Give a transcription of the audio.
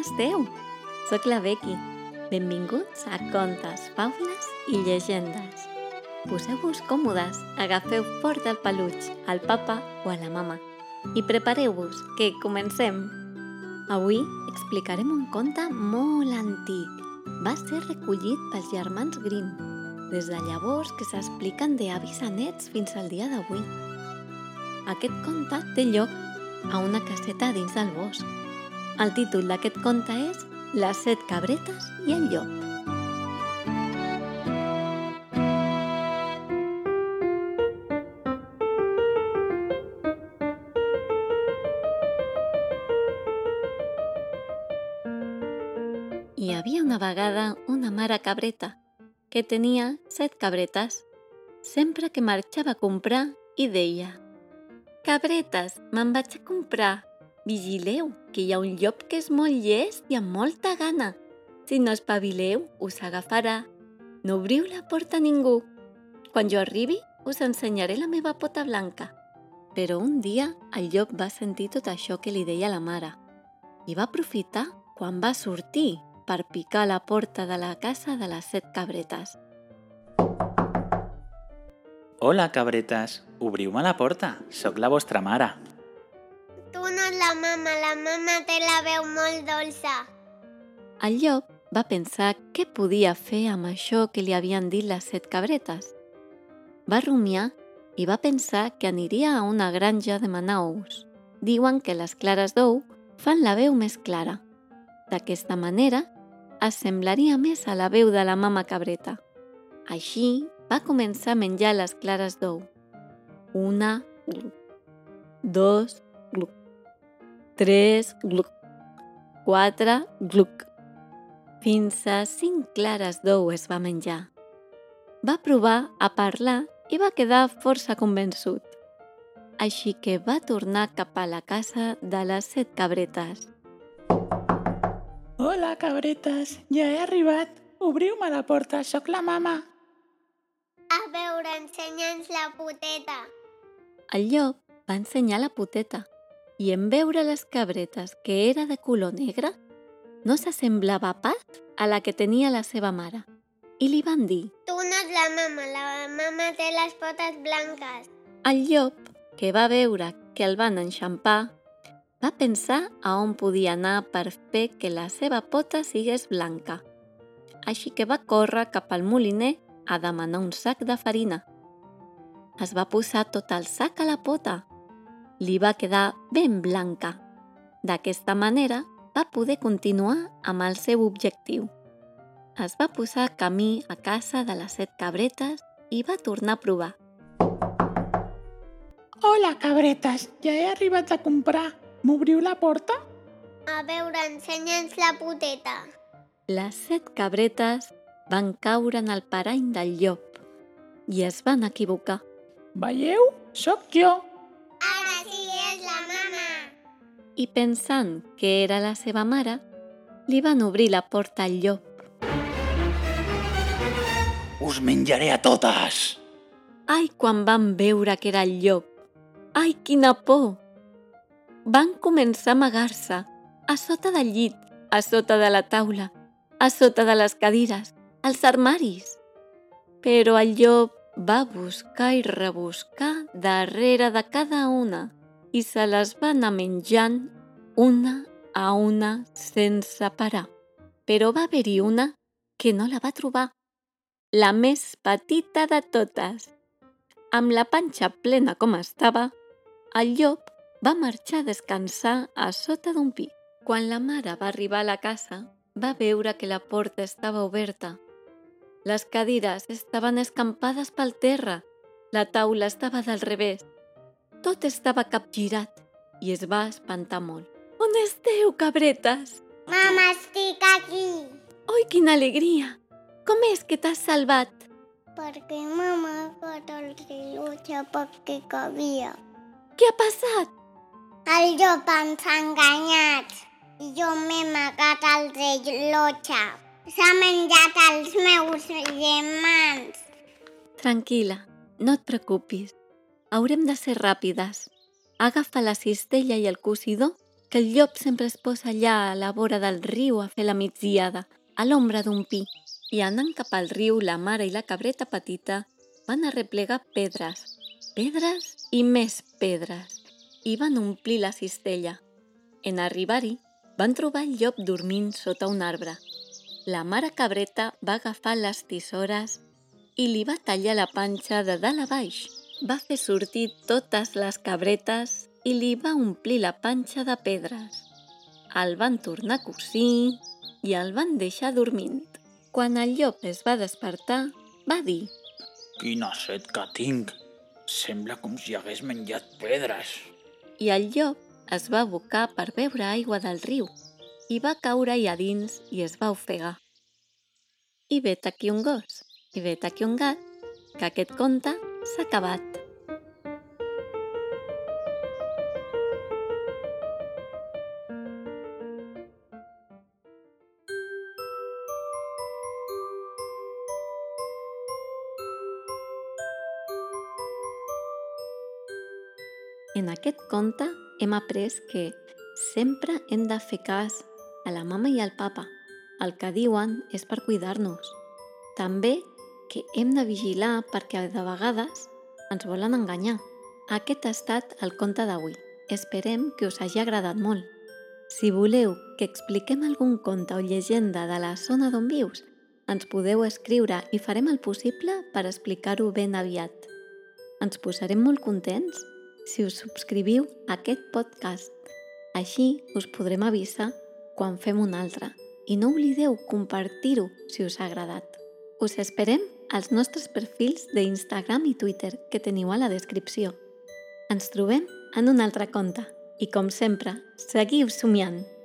esteu? Soc la Becky. Benvinguts a Contes, Faules i Llegendes. Poseu-vos còmodes, agafeu fort el peluig, al papa o a la mama i prepareu-vos, que comencem. Avui explicarem un conte molt antic. Va ser recollit pels germans Grimm, des de llavors que s'expliquen d'avis a nets fins al dia d'avui. Aquest conte té lloc a una caseta dins del bosc. El títol d'aquest conte és Les set cabretes i el llop. Hi havia una vegada una mare cabreta que tenia set cabretes. Sempre que marxava a comprar i deia Cabretes, me'n vaig a. Vigileu, que hi ha un llop que és molt llest i amb molta gana. Si no espavileu, us agafarà. No obriu la porta a ningú. Quan jo arribi, us ensenyaré la meva pota blanca. Però un dia el llop va sentir tot això que li deia la mare i va aprofitar quan va sortir per picar la porta de la casa de les set cabretes. Hola, cabretes. Obriu-me la porta. Soc la vostra mare. La mama, la mama té la veu molt dolça. El llop va pensar què podia fer amb això que li havien dit les set cabretes. Va rumiar i va pensar que aniria a una granja de ous. Diuen que les clares d'ou fan la veu més clara. D'aquesta manera, assemblaria més a la veu de la mama cabreta. Així, va començar a menjar les clares d'ou. Una. Dos, gluc. Tres, gluc. Quatre, gluc. Fins a cinc clares d'ou es va menjar. Va provar a parlar i va quedar força convençut. Així que va tornar cap a la casa de les set cabretes. Hola, cabretes. Ja he arribat. Obriu-me la porta. Soc la mama. A veure, ensenya'ns la poteta. El llop va ensenyar la poteta i en veure les cabretes que era de color negre, no s'assemblava pas a la que tenia la seva mare. I li van dir, Tu no és la mama, la mama té les potes blanques. el llop, que va veure que el van enxampar, va pensar a on podia anar per fer que la seva pota sigués blanca. Així que va córrer cap al moliner a demanar un sac de farina. Es va posar tot el sac a la pota. Li va quedar ben blanca. D'aquesta manera va poder continuar amb el seu objectiu. Es va posar camí a casa de les set cabretes i va tornar a provar. Hola, cabretes. Ja he arribat a comprar. M'obriu la porta? A veure, ensenya'ns la poteta. Les set cabretes van caure en el parany del llop i es van equivocar. Veieu? Sóc jo. I pensant que era la seva mare, li van obrir la porta al llop. Us menjaré a totes. Ai, quan van veure que era el llop! Ai, quina por! Van començar a amagar-se, a sota del llit, a sota de la taula, a sota de les cadires, als armaris. Però el llop va buscar i rebuscar darrere de cada una i se les va anar menjant una a una sense parar. Però va haver-hi una que no la va trobar, la més petita de totes. Amb la panxa plena com estava, el llop va marxar a descansar a sota d'un pi. Quan la mare va arribar a la casa, va veure que la porta estava oberta. Les cadires estaven escampades pel terra, la taula estava del revés. Tot estava capgirat i es va espantar molt. On esteu, cabretes? Mama, estic aquí. Oi, quina alegria! Com és que t'has salvat? Perquè mama ha agafat el rellotge perquè cabia. Què ha passat? El llop ens ha enganyat i jo m'he amagat el rellotge. S'ha menjat els meus germans. Tranquil·la, no et preocupis. Haurem de ser ràpides. Agafa la cistella i el cosidor que el llop sempre es posa allà a la vora del riu a fer la migdiada, a l'ombra d'un pi, i anant cap al riu, la mare i la cabreta petita van arreplegar pedres, pedres i més pedres, i van omplir la cistella. En arribar-hi, van trobar el llop dormint sota un arbre. La mare cabreta va agafar les tisores i li va tallar la panxa de dalt a baix. Va fer sortir totes les cabretes i li va omplir la panxa de pedres. El van tornar a cosir i el van deixar dormint. Quan el llop es va despertar, va dir Quina set que tinc! Sembla com si hagués menjat pedres. i el llop es va abocar per beure aigua del riu i va caure allà dins i es va ofegar. I vet aquí un gos, i vet aquí un gat, que aquest conte s'ha acabat. En aquest conte hem après que sempre hem de fer cas a la mama i al papa. El que diuen és per cuidar-nos. També que hem de vigilar perquè de vegades ens volen enganyar. Aquest ha estat el conte d'avui. Esperem que us hagi agradat molt. Si voleu que expliquem algun conte o llegenda de la zona d'on vius, ens podeu escriure i farem el possible per explicar-ho ben aviat. Ens posarem molt contents si us subscriviu a aquest podcast. Així us podrem avisar quan fem un altre. I no oblideu compartir-ho si us ha agradat. Us esperem als nostres perfils d'Instagram i Twitter que teniu a la descripció. Ens trobem en un altre conte i, com sempre, seguiu somiant!